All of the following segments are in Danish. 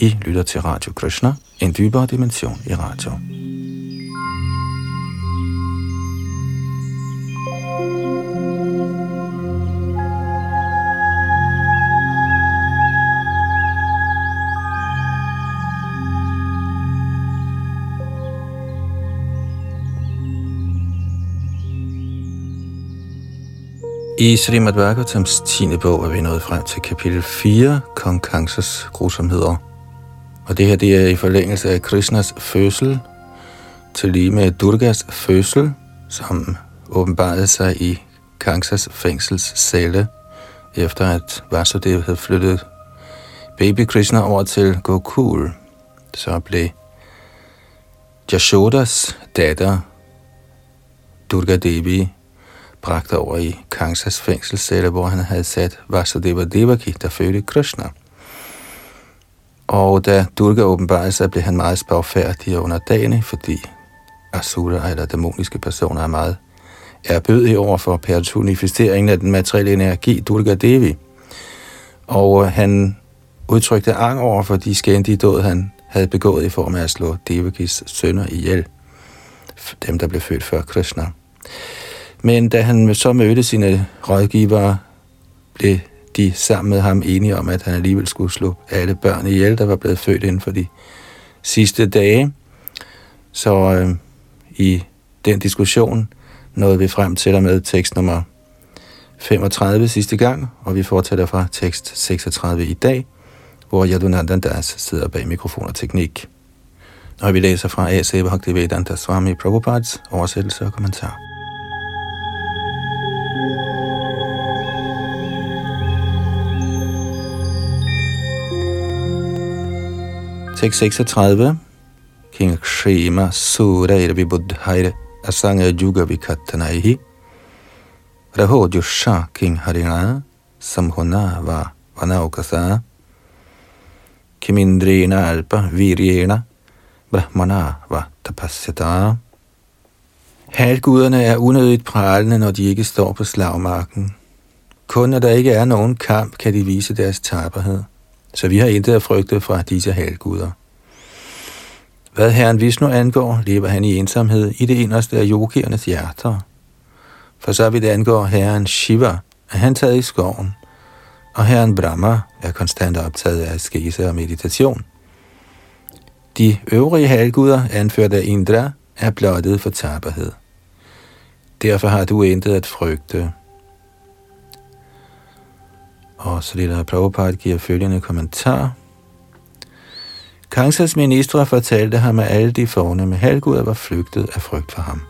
I lytter til Radio Krishna, en dybere dimension i radio. I Srimad Bhagavatams 10. bog er vi nået frem til kapitel 4, Kong Kangsas grusomheder. Og det her det er i forlængelse af Krishnas fødsel, til lige med Durgas fødsel, som åbenbarede sig i Kansas fængsels celle, efter at Vasudev havde flyttet baby Krishna over til Gokul. Så blev Jashodas datter Durga Devi bragt over i Kansas fængselscelle, hvor han havde sat Vasudeva Devaki, der fødte Krishna. Og da Durga åbenbarede sig, blev han meget spagfærdig under dagen, fordi Asura eller dæmoniske personer er meget erbødige over for personificeringen af den materielle energi, Durga Devi. Og øh, han udtrykte ang over for de skændige død, han havde begået i form af at slå Devakis sønner ihjel, dem der blev født før Krishna. Men da han så mødte sine rådgivere, blev de sammen med ham enige om, at han alligevel skulle slå alle børn ihjel, der var blevet født inden for de sidste dage. Så øh, i den diskussion nåede vi frem til og med tekst nummer 35 sidste gang, og vi fortsætter fra tekst 36 i dag, hvor Yadunandan Das sidder bag mikrofon og teknik. Og vi læser fra A.C. Bhaktivedanta Swami Prabhupads oversættelse og kommentar. Tekst 36. King Kshema Surair Vibudhair Asanga Juga Vikatanaihi Raho Jusha King Harina Samhona Va Vanaukasa Kimindrina Alpa Viryena Brahmana Va Tapasyata Halguderne er unødigt pralende, når de ikke står på slagmarken. Kun når der ikke er nogen kamp, kan de vise deres tapperhed så vi har intet at frygte fra disse halvguder. Hvad herren Vishnu angår, lever han i ensomhed i det inderste af yogiernes hjerter. For så vidt angår herren Shiva, er han taget i skoven, og herren Brahma er konstant optaget af skese og meditation. De øvrige halvguder, anført af Indra, er blottet for taberhed. Derfor har du intet at frygte. Og så Prabhupada giver følgende kommentar. Kangsas ministre fortalte ham, at alle de fornemme halvguder var flygtet af frygt for ham.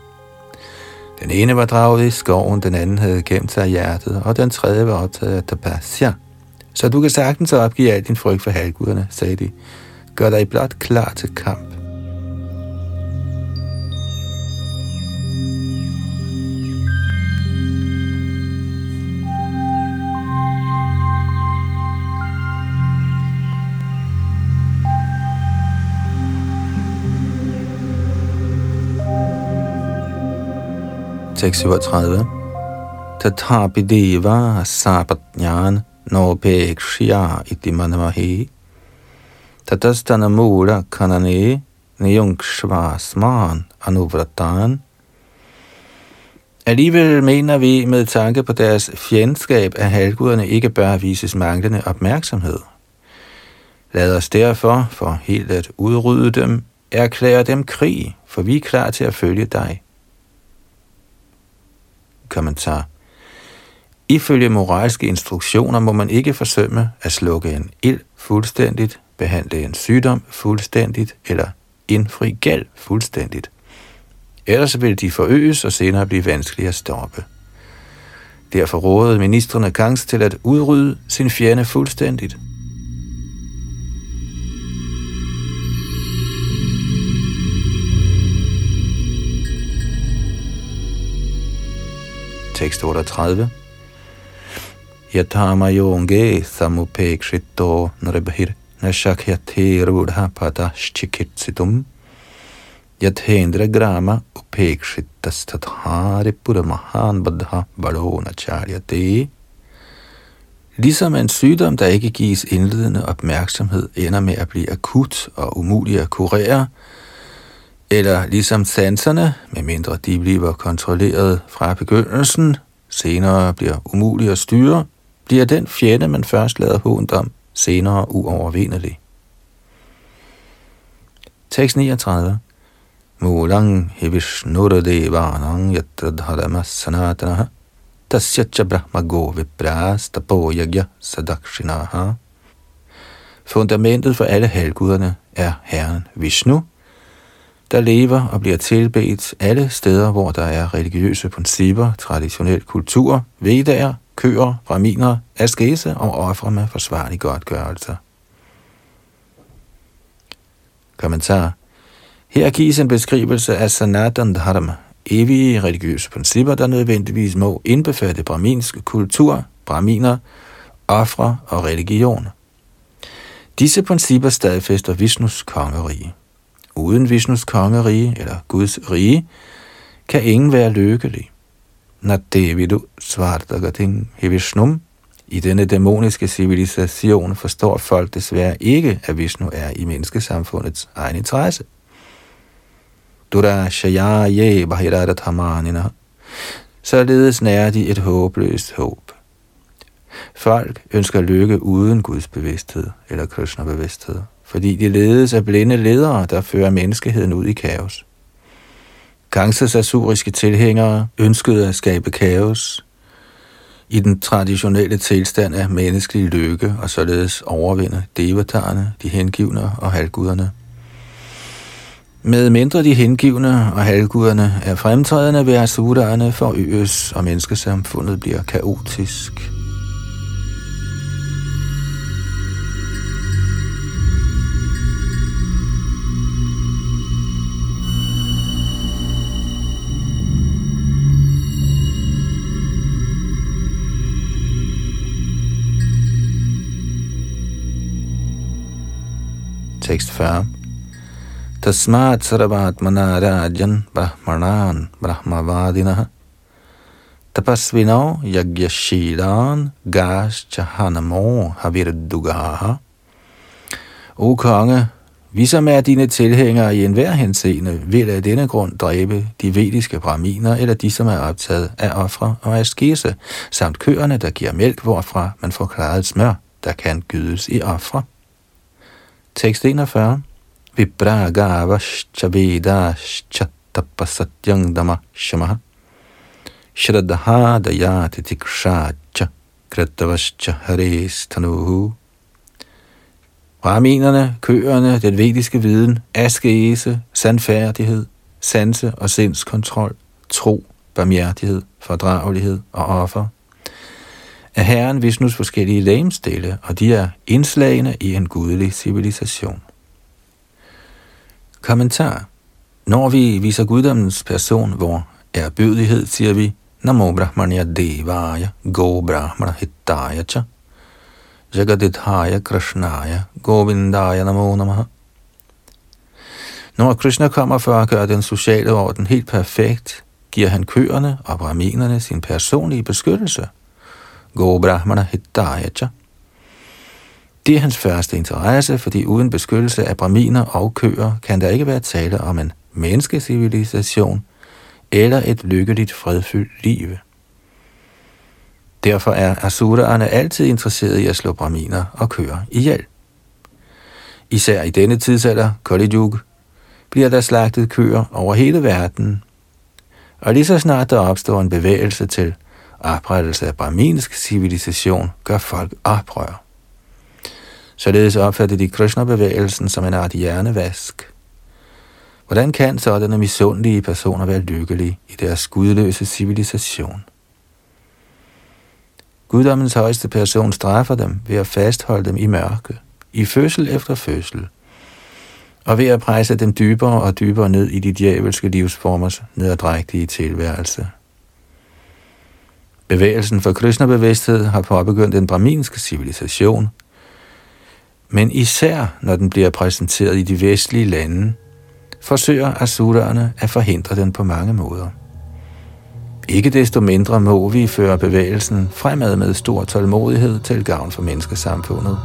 Den ene var draget i skoven, den anden havde gemt sig i hjertet, og den tredje var optaget af tapasya. Så du kan sagtens opgive al din frygt for halvguderne, sagde de. Gør dig blot klar til kamp. Tekst 37. Tathapi deva sapatnyan nopekshya iti manamahi. Tatastana mura kanane niyungshvasman anuvratan. Alligevel mener vi med tanke på deres fjendskab, at halvguderne ikke bør vises manglende opmærksomhed. Lad os derfor, for helt at udrydde dem, erklære dem krig, for vi er klar til at følge dig. Kommentar. Ifølge moralske instruktioner må man ikke forsømme at slukke en ild fuldstændigt, behandle en sygdom fuldstændigt eller indfri gæld fuldstændigt. Ellers vil de forøges og senere blive vanskelige at stoppe. Derfor rådede ministerne Kangs til at udrydde sin fjende fuldstændigt. Tekst 38. Yatama yonge samupekshito nribhir nashakyate rudha padashchikitsitum yathendra grama upekshitas tathari puramahan badha bado nacharyate Ligesom en sygdom, der ikke gives indledende opmærksomhed, ender med at blive akut og umulig at kurere, eller ligesom sanserne, medmindre de bliver kontrolleret fra begyndelsen, senere bliver umulige at styre, bliver den fjende, man først lader hånd om, senere uovervindelig. Tekst 39 Mulang hivishnuradevanang yatradharama sanatanaha tasya cha brahma go vipras tapo yagya sadakshinaha Fundamentet for alle halvguderne er Herren Vishnu, der lever og bliver tilbedt alle steder, hvor der er religiøse principper, traditionel kultur, vedaer, køer, braminer, askese og ofre med forsvarlig godtgørelse. Kommentar her gives en beskrivelse af Sanatan Dharma, evige religiøse principper, der nødvendigvis må indbefatte braminsk kultur, braminer, ofre og religion. Disse principper stadfæster Vishnus kongerige. Uden Vishnus kongerige eller Guds rige, kan ingen være lykkelig. Nadevidu svartagating hivishnum. I denne dæmoniske civilisation forstår folk desværre ikke, at Vishnu er i menneskesamfundets egen interesse. Durashayaye Bahiradahamanina. Således nærer de et håbløst håb. Folk ønsker lykke uden Guds bevidsthed eller Krishna bevidsthed, fordi de ledes af blinde ledere, der fører menneskeheden ud i kaos. Kangsas asuriske tilhængere ønskede at skabe kaos i den traditionelle tilstand af menneskelig lykke og således overvinde devatarerne, de hengivne og halvguderne. Med mindre de hengivne og halvguderne er fremtrædende ved asuraerne forøges, og menneskesamfundet bliver kaotisk. Tekst 40 Tasmat sarvatmana rajan brahmanan brahmavadinah tapasvino yagyashilan gas chahanamo havirdugaha. O konge, vi som er dine tilhængere i enhver henseende, vil af denne grund dræbe de vediske braminer eller de, som er optaget af ofre og askese, samt køerne, der giver mælk, hvorfra man får klaret smør, der kan gydes i ofre. Tekst 41 vipragavascha vedascha tapasatyang dama shamaha shraddha dayati tikshacha kratavascha hares tanuhu Brahminerne, køerne, den vediske viden, askese, sandfærdighed, sanse og sindskontrol, tro, barmhjertighed, fordragelighed og offer, er Herren Vishnus forskellige lægemstille, og de er indslagene i en gudelig civilisation. Kommentar. Når vi viser guddommens person, hvor er bødighed, siger vi, Namo Brahmanya Devaya Go Brahmana Hittaya Cha Jagadithaya Krishnaya Govindaya Namo Namaha Når Krishna kommer for at gøre den sociale orden helt perfekt, giver han køerne og brahminerne sin personlige beskyttelse. Go Brahmana Hittaya det er hans første interesse, fordi uden beskyttelse af braminer og køer kan der ikke være tale om en menneskecivilisation eller et lykkeligt fredfyldt liv. Derfor er asuraerne altid interesserede i at slå braminer og køer ihjel. Især i denne tidsalder, Kali Yuga, bliver der slagtet køer over hele verden. Og lige så snart der opstår en bevægelse til oprettelse af brahminsk civilisation, gør folk oprør. Således opfattede de Krishna-bevægelsen som en art hjernevask. Hvordan kan sådanne misundelige personer være lykkelige i deres gudløse civilisation? Guddommens højeste person straffer dem ved at fastholde dem i mørke, i fødsel efter fødsel, og ved at presse dem dybere og dybere ned i de djævelske livsformers nederdrægtige tilværelse. Bevægelsen for Krishna-bevidsthed har påbegyndt en braminske civilisation – men især når den bliver præsenteret i de vestlige lande, forsøger asurerne at forhindre den på mange måder. Ikke desto mindre må vi føre bevægelsen fremad med stor tålmodighed til gavn for menneskesamfundet.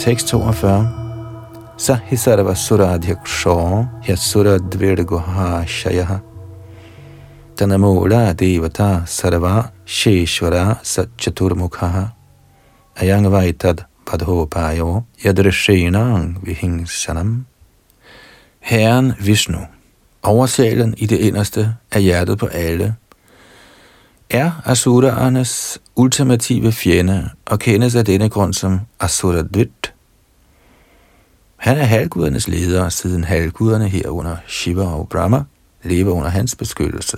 Tekst 42 Sahi sarva suradhyaksho yasura dvirguha shayaha. Tanamola devata sarva sheshvara satchaturmukha Ayangvaitad padhopayo yadrishenang vihingsanam. Herren Vishnu, oversjælen i det inderste af hjertet på alle, er asuraernes ultimative fjende og kendes af denne grund som Asuradvit. Han er halvgudernes leder, siden halvguderne herunder Shiva og Brahma lever under hans beskyttelse.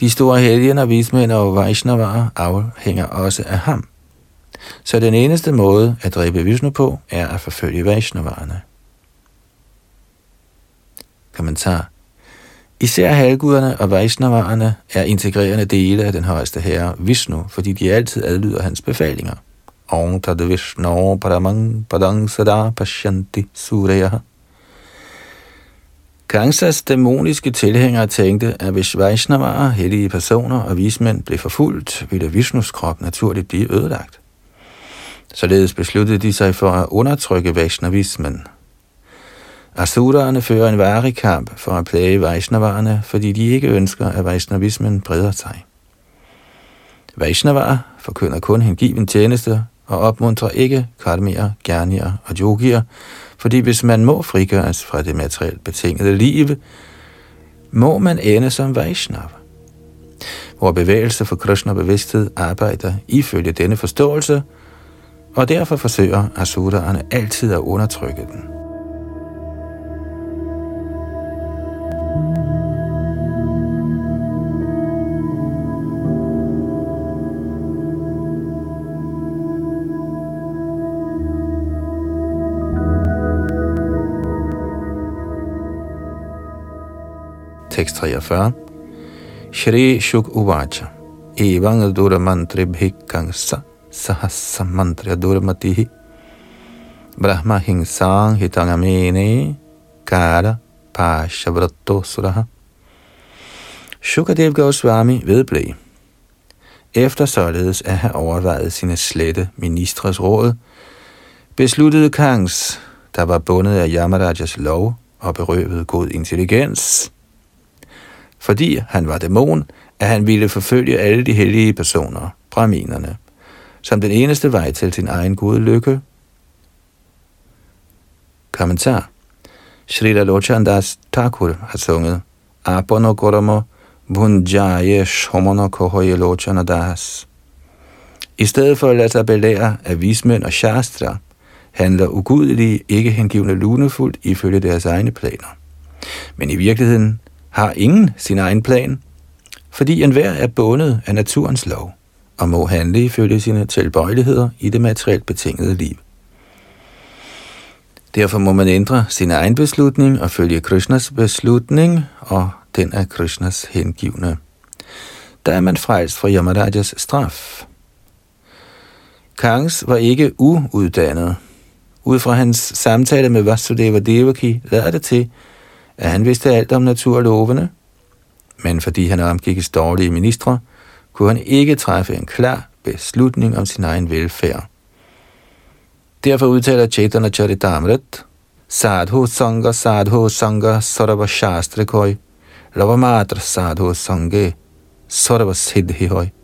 De store helgener, vismænd og Vaishnavaer afhænger også af ham. Så den eneste måde at dræbe Vishnu på, er at forfølge Vaishnavarerne. Kommentar Især halvguderne og Vaishnavaerne er integrerende dele af den højeste herre Vishnu, fordi de altid adlyder hans befalinger. Om tad Vishnu paramang padang sada pashyanti suraya. Kangsas dæmoniske tilhængere tænkte, at hvis Vaishnavaer, hellige personer og vismænd blev forfulgt, ville Vishnus krop naturligt blive ødelagt. Således besluttede de sig for at undertrykke Vaishnavismen – Asuraerne fører en varig kamp for at plage Vaishnavarerne, fordi de ikke ønsker, at Vaishnavismen breder sig. Vaishnavar forkynder kun hengiven tjeneste og opmuntrer ikke karmier, gernier og yogier, fordi hvis man må frigøres fra det materielt betingede liv, må man ende som Vaishnav. Hvor bevægelse for Krishna bevidsthed arbejder ifølge denne forståelse, og derfor forsøger asuraerne altid at undertrykke den. Tekst 43. Shri Shuk Uvacha. Evang Dura Mantri Bhikkangsa Sahasa Mantra Durmatihi Brahma Hingsang Hitangamene Kara Pashavratto Suraha Shukadev Goswami vedblev. Efter således at have overvejet sine slette ministres råd, besluttede Kangs, der var bundet af Yamarajas lov og berøvet god intelligens, fordi han var dæmon, at han ville forfølge alle de hellige personer, braminerne, som den eneste vej til sin egen gode lykke. Kommentar Srila Lochandas Thakur har sunget Abono Goromo Bunjaye Shomono Kohoye Lochanadas. I stedet for at lade sig belære af vismænd og shastra, handler ugudelige, ikke hengivne lunefuldt ifølge deres egne planer. Men i virkeligheden har ingen sin egen plan, fordi enhver er bundet af naturens lov og må handle ifølge sine tilbøjeligheder i det materielt betingede liv. Derfor må man ændre sin egen beslutning og følge Krishnas beslutning og den af Krishnas hengivne. Der er man frelst fra Yamarajas straf. Kangs var ikke uuddannet. Ud fra hans samtale med Vasudeva Devaki lader det til, at han vidste alt om naturlovene, men fordi han omgik dårlige ministre, kunne han ikke træffe en klar beslutning om sin egen velfærd. Derfor udtaler Chaitanya Charitamrit, Sadhu Sangha Sadhu Sangha Sarva Shastra Koi, Lavamatra Sadhu Sangha Sarva Siddhihoi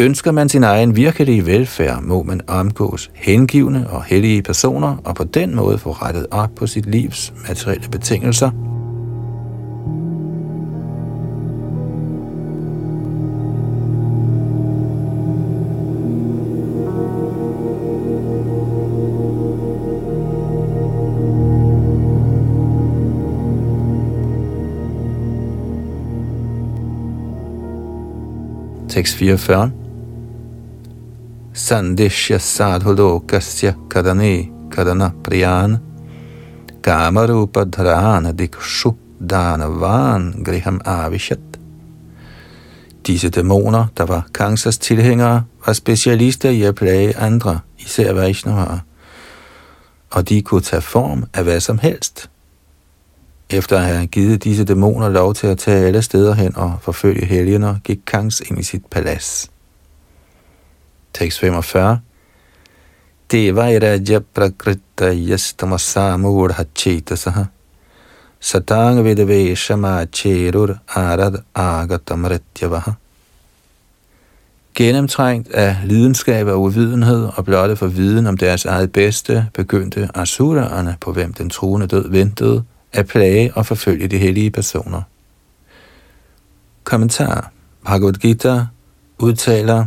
Ønsker man sin egen virkelige velfærd, må man omgås hengivne og hellige personer, og på den måde få rettet op på sit livs materielle betingelser. Tekst 44 sandishya sadhu lokasya kadane kadana priyan Kamarupa dharana dikshu danavan griham avishat. Disse dæmoner, der var Kangsas tilhængere, var specialister i at plage andre, især Vaishnavaer, og de kunne tage form af hvad som helst. Efter at have givet disse dæmoner lov til at tage alle steder hen og forfølge helgener, gik Kangs ind i sit palads. Tekst 45 Devayraja prakrita yastamasa chetasaha satang vidveshama cherur arad agatam rityavaha Gennemtrængt af lidenskab og uvidenhed og blotte for viden om deres eget bedste, begyndte asuraerne, på hvem den truende død ventede, at plage og forfølge de hellige personer. Kommentar. Bhagavad Gita udtaler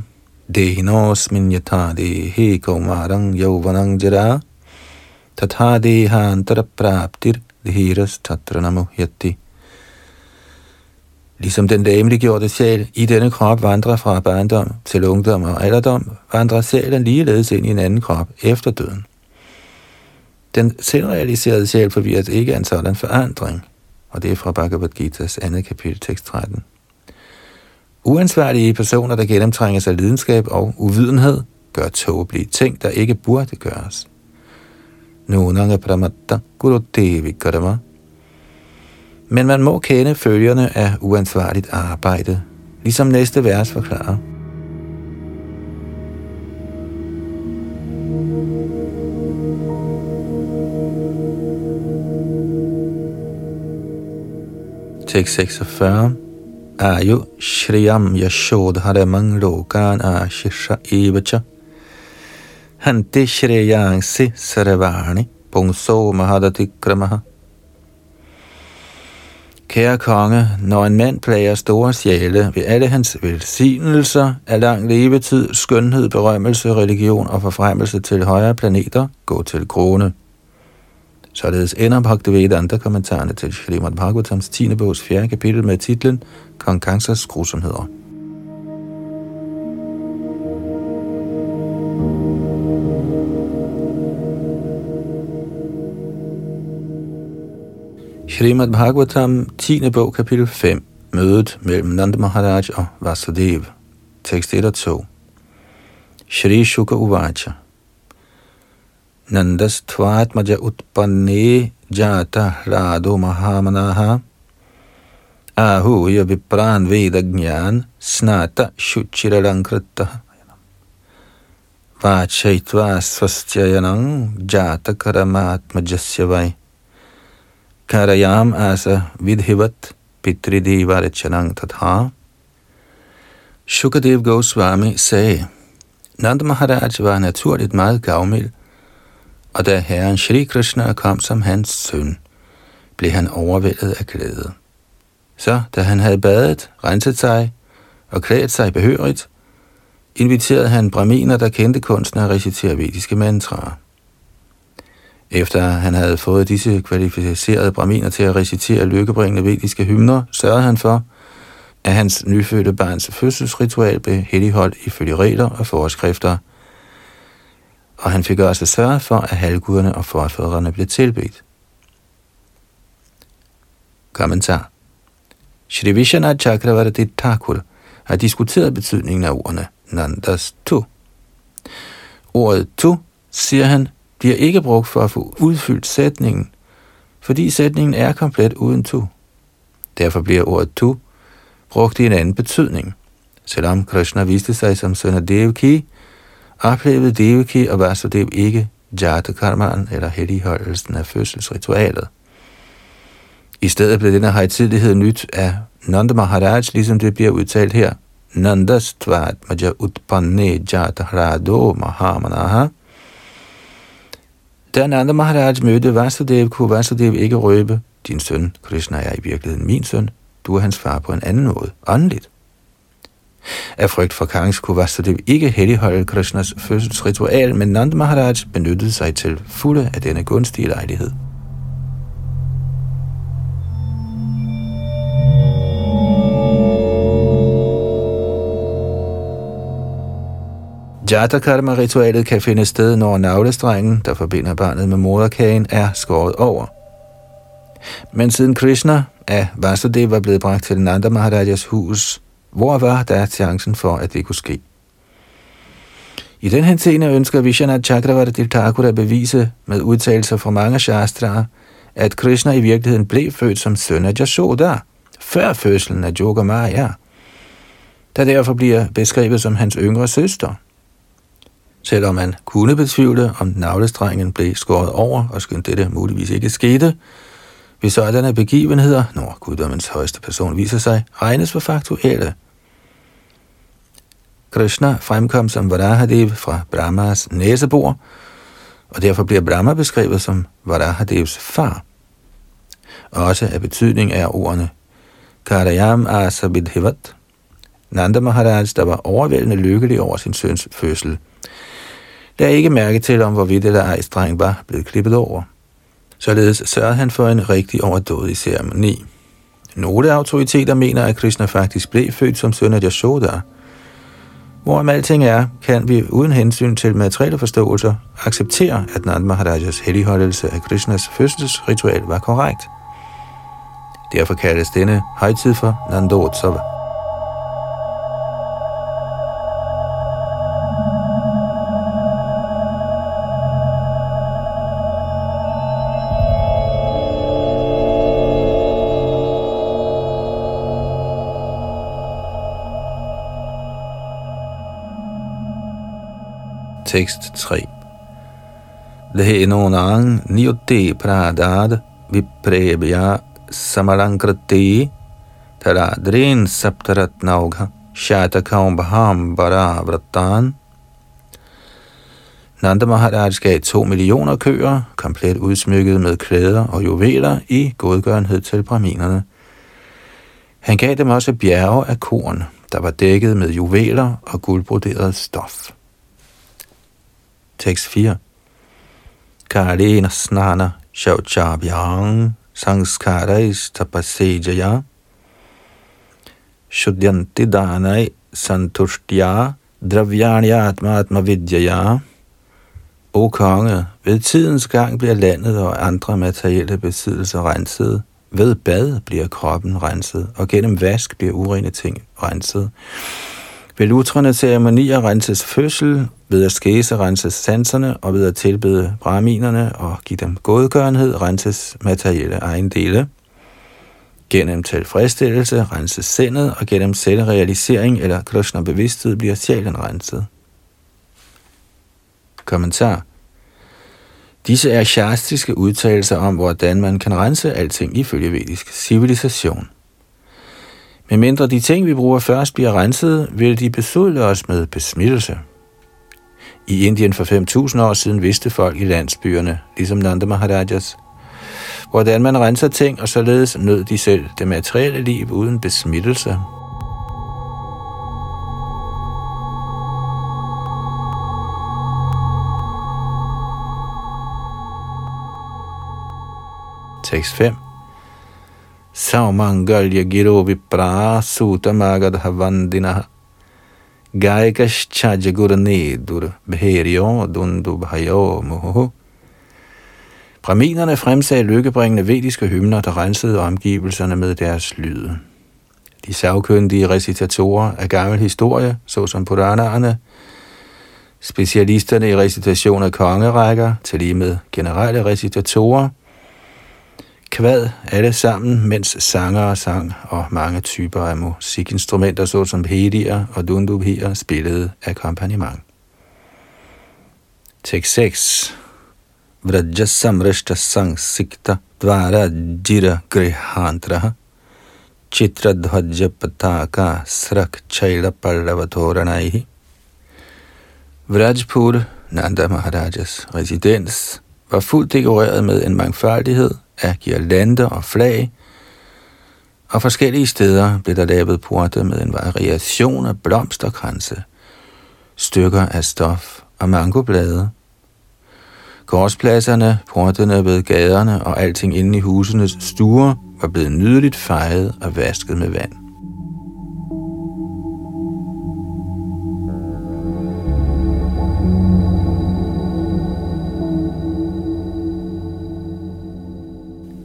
Dehinosmin yata dehi kaumarang yauvanang jara tatha dehantara praptir dhiras tatra yati. Ligesom den læmeliggjorte sjæl i denne krop vandrer fra barndom til ungdom og alderdom, vandrer sjælen ligeledes ind i en anden krop efter døden. Den selvrealiserede sjæl forvirres ikke af en sådan forandring, og det er fra Bhagavad Gita's andet kapitel, tekst 13. Uansvarlige personer, der gennemtrænger sig lidenskab og uvidenhed, gør tåbelige ting, der ikke burde gøres. Nunanga pramatta gurudevi karma. Men man må kende følgerne af uansvarligt arbejde, ligesom næste vers forklarer. Tekst 46 Ayu Shriyam Yashodharamang Lokan Ashisha Evacha Hanti Shriyangsi Saravani Pungso Mahadati Kramaha Kære konge, når en mand plager store sjæle, ved alle hans velsignelser af lang levetid, skønhed, berømmelse, religion og forfremmelse til højere planeter gå til krone. Således ender Bhaktivedanta kommentarerne til Srimad Bhagavatams 10. bogs 4. kapitel med titlen Kong Kansas grusomheder. Srimad Bhagavatam 10. bog kapitel 5 Mødet mellem Nanda Maharaj og Vasudev Tekst 1 og 2 Shri Shuka Uvacha नन्दस्त्वात्मज उत्पन्ने जाता राधो महामनाः। आहूय विप्रान् वेदज्ञान् स्नात शुचिरलङ्कृतः। वाचयित्वा स्वस्त्ययनं जातकरमात्मजस्य वै। करयाम् आस विधिवत् पितृदेवार्चनं तथा। Shukadev Goswami sagde, Nanda Maharaj var naturligt meget gavmild, og da herren Shri Krishna kom som hans søn, blev han overvældet af glæde. Så da han havde badet, renset sig og klædt sig behørigt, inviterede han braminer, der kendte kunsten at recitere vediske mantraer. Efter han havde fået disse kvalificerede braminer til at recitere lykkebringende vediske hymner, sørgede han for, at hans nyfødte barns fødselsritual blev heldigholdt ifølge regler og forskrifter – og han fik også sørget for, at halvguderne og forfædrene blev tilbedt. Kommentar Shri Vishana Chakravarti Thakur har diskuteret betydningen af ordene Nandas tu. Ordet tu, siger han, bliver ikke brugt for at få udfyldt sætningen, fordi sætningen er komplet uden tu. Derfor bliver ordet tu brugt i en anden betydning. Selvom Krishna viste sig som søn af Devaki, oplevede Devaki og Vasudev ikke Jatakarman eller helligholdelsen af fødselsritualet. I stedet blev denne højtidlighed nyt af Nanda Maharaj, ligesom det bliver udtalt her. Nandas tvat maja utpanne jatahrado mahamanaha. Da Nanda Maharaj mødte Vasudev, kunne Vasudev ikke røbe, din søn Krishna er i virkeligheden min søn, du er hans far på en anden måde, åndeligt. Af frygt for Kangs kunne Vasudev ikke helligholde Krishnas fødselsritual, men Nand Maharaj benyttede sig til fulde af denne gunstige lejlighed. Jatakarma-ritualet kan finde sted, når navlestrengen, der forbinder barnet med moderkagen, er skåret over. Men siden Krishna af Vasudeva var blevet bragt til Nanda Maharajas hus, hvor var der chancen for, at det kunne ske? I den henseende ønsker Vishwanath Chakravarti Thakur at bevise med udtalelser fra mange shastraer, at Krishna i virkeligheden blev født som søn af Yashoda, før fødslen af Yogamaya, der derfor bliver beskrevet som hans yngre søster. Selvom man kunne betvivle, om navlestrengen blev skåret over, og skønt dette muligvis ikke skete, hvis sådanne begivenheder, når guddommens højeste person viser sig, regnes for faktuelle. Krishna fremkom som Varahadev fra Brahmas næsebor, og derfor bliver Brahma beskrevet som Varahadevs far. Også af betydning er ordene Karayam Asabidhivat. Nanda Maharaj, der var overvældende lykkelig over sin søns fødsel. Der er ikke mærke til, om hvorvidt eller ej streng var blevet klippet over. Således sørgede han for en rigtig overdådig ceremoni. Nogle autoriteter mener, at Krishna faktisk blev født som søn af Yashoda. Hvorom alting er, kan vi uden hensyn til materielle forståelser acceptere, at Nand Maharajas helligholdelse af Krishnas fødselsritual var korrekt. Derfor kaldes denne højtid for Nandotsava. Tekst 3 Dhenonang niyutte pradad viprebya samalankrati taradrin saptaratnaugha shatakam baham bara vratan Nanda Maharaj gav to millioner køer, komplet udsmykket med klæder og juveler i godgørenhed til braminerne. Han gav dem også bjerge af korn, der var dækket med juveler og guldbroderet stof. Tekst 4. Karina snana shauchabhyang sanskarais tapasejaya shuddyanti danai santushtya dravyani atma atma vidyaya O konge, ved tidens gang bliver landet og andre materielle besiddelser renset. Ved bad bliver kroppen renset, og gennem vask bliver urene ting renset. Ved lutrende ceremonier renses fødsel, ved at skæse renses sanserne, og ved at tilbede braminerne og give dem godgørenhed renses materielle ejendele. Gennem tilfredsstillelse renses sindet, og gennem selvrealisering eller Krishna bevidsthed bliver sjælen renset. Kommentar Disse er shastiske udtalelser om, hvordan man kan rense alting ifølge vedisk civilisation. Men mindre de ting, vi bruger først, bliver renset, vil de besudle os med besmittelse. I Indien for 5.000 år siden vidste folk i landsbyerne, ligesom Nanda Maharajas, hvordan man renser ting, og således nød de selv det materielle liv uden besmittelse. Tekst 5 Saumangalya Giro Vipra Suta Magadha Vandinaha Gaikascha Jagurnedur Bheryo Dundu Bhayo Muhu. Braminerne fremsagde lykkebringende vediske hymner, der rensede omgivelserne med deres lyd. De savkyndige recitatorer af gammel historie, såsom Puranaerne, specialisterne i recitation af kongerækker, til lige med generelle recitatorer – kvad alle sammen, mens sanger sang og mange typer af musikinstrumenter, såsom hedier og dundubhier, spillede akkompagnement. Tekst 6 Vraja samrishta sang sikta dvara jira grihantraha chitradhvajja pataka srak chaila pallavatoranaihi Vrajpur, Nanda Maharajas residens, var fuldt dekoreret med en mangfoldighed af girlander og flag, og forskellige steder blev der lavet porte med en variation af blomsterkranse, stykker af stof og mangoblade. Gårdspladserne, portene ved gaderne og alting inde i husenes stuer var blevet nydeligt fejet og vasket med vand.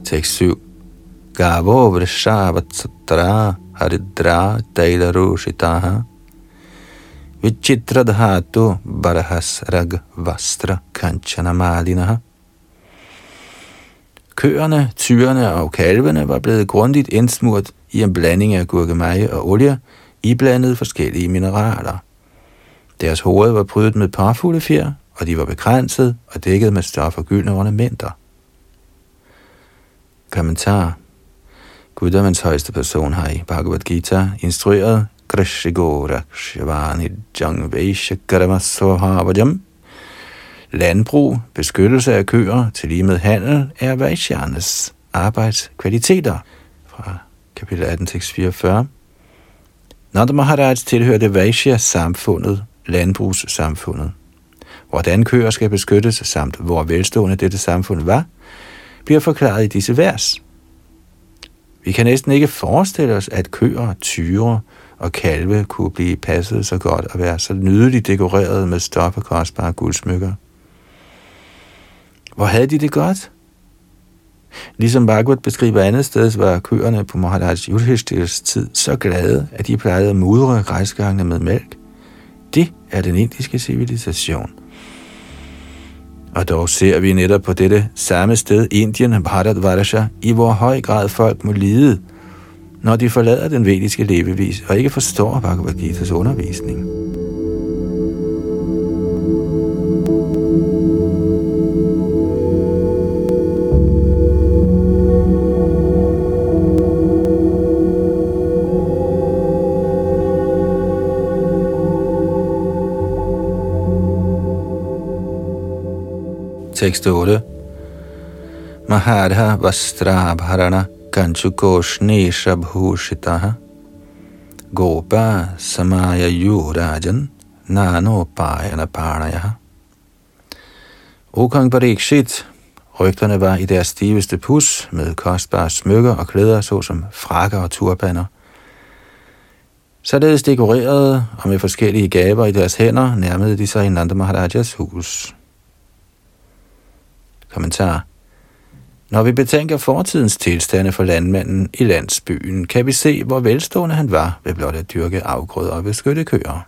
Tekst 7. Gavo Vrishavatsatra Haridra Dailarushitaha Vichitradhatu Barahas Rag Vastra Kanchana Malinaha Køerne, tyrene og kalvene var blevet grundigt indsmurt i en blanding af gurkemeje og olie, iblandet forskellige mineraler. Deres hoved var prydet med parfulde fjer, og de var begrænset og dækket med stof og gyldne ornamenter. Kommentar Guddommens højeste person har i Bhagavad Gita instrueret Krishigora Shivani Jangvesha Karamasvabhajam Landbrug, beskyttelse af køer til lige med handel er Vaishyanes arbejdskvaliteter fra kapitel 18, tekst 44. Nanda Maharaj tilhørte Vaishya-samfundet, landbrugssamfundet. Hvordan køer skal beskyttes, samt hvor velstående dette samfund var, bliver forklaret i disse vers. Vi kan næsten ikke forestille os, at køer, tyre og kalve kunne blive passet så godt og være så nydeligt dekoreret med stof og kostbare guldsmykker. Hvor havde de det godt? Ligesom Bhagavad beskriver andet sted, var køerne på Maharaj Yudhishthir's tid så glade, at de plejede at mudre græsgangene med mælk. Det er den indiske civilisation. Og dog ser vi netop på dette samme sted, Indien, Bharatvarsha, i hvor høj grad folk må lide, når de forlader den vediske levevis og ikke forstår Bhagavad Gita's undervisning. Tekst 8. Mahadha Vastrabharana Kanchukoshnesha Bhushitaha Gopa Samaya Yurajan Nano Pajana Parnayaha O kong Parikshit, rygterne var i deres stiveste pus med kostbare smykker og klæder, såsom frakker og turbaner. Således dekorerede og med forskellige gaver i deres hænder nærmede de sig i Nanda Maharajas hus. Kommentar. Når vi betænker fortidens tilstande for landmanden i landsbyen, kan vi se, hvor velstående han var ved blot at dyrke afgrøder og beskytte køer.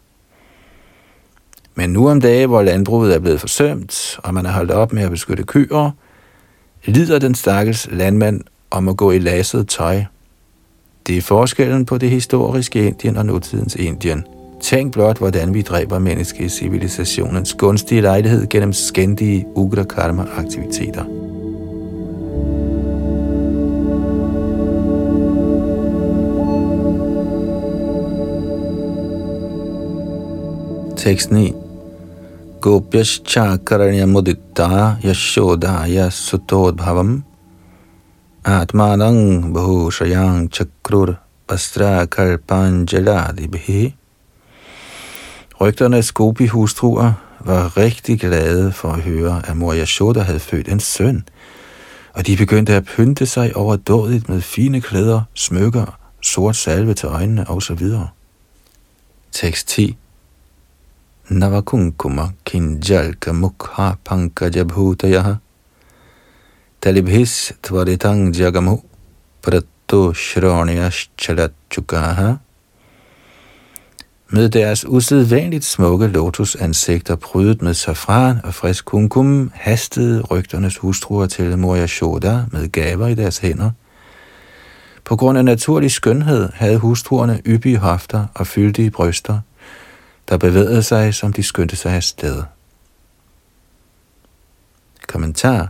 Men nu om dage, hvor landbruget er blevet forsømt, og man er holdt op med at beskytte køer, lider den stakkels landmand om at gå i lasset tøj. Det er forskellen på det historiske Indien og nutidens Indien – Tænk blot, hvordan vi dræber menneske i civilisationens gunstige lejlighed gennem skændige ugra karma aktiviteter. Tekst 9 Gopyascharkaranya mudita yashodaya sutodbhavam atmanang bahushayang chakrur astra kalpanjaladibhi Rygternes gopi-hustruer var rigtig glade for at høre, at mor Yashoda havde født en søn, og de begyndte at pynte sig overdådigt med fine klæder, smykker, sort salve til øjnene osv. Tekst 10 Navakunkuma kinjalka mukha pankajabhutayaha talibhis tvaritang jagamu pratto shroniyas chalatchukaha med deres usædvanligt smukke lotusansigter prydet med safran og frisk kumkum, hastede rygternes hustruer til Moria Shoda med gaver i deres hænder. På grund af naturlig skønhed havde hustruerne yppige hofter og fyldige bryster, der bevægede sig, som de skyndte sig afsted. Kommentar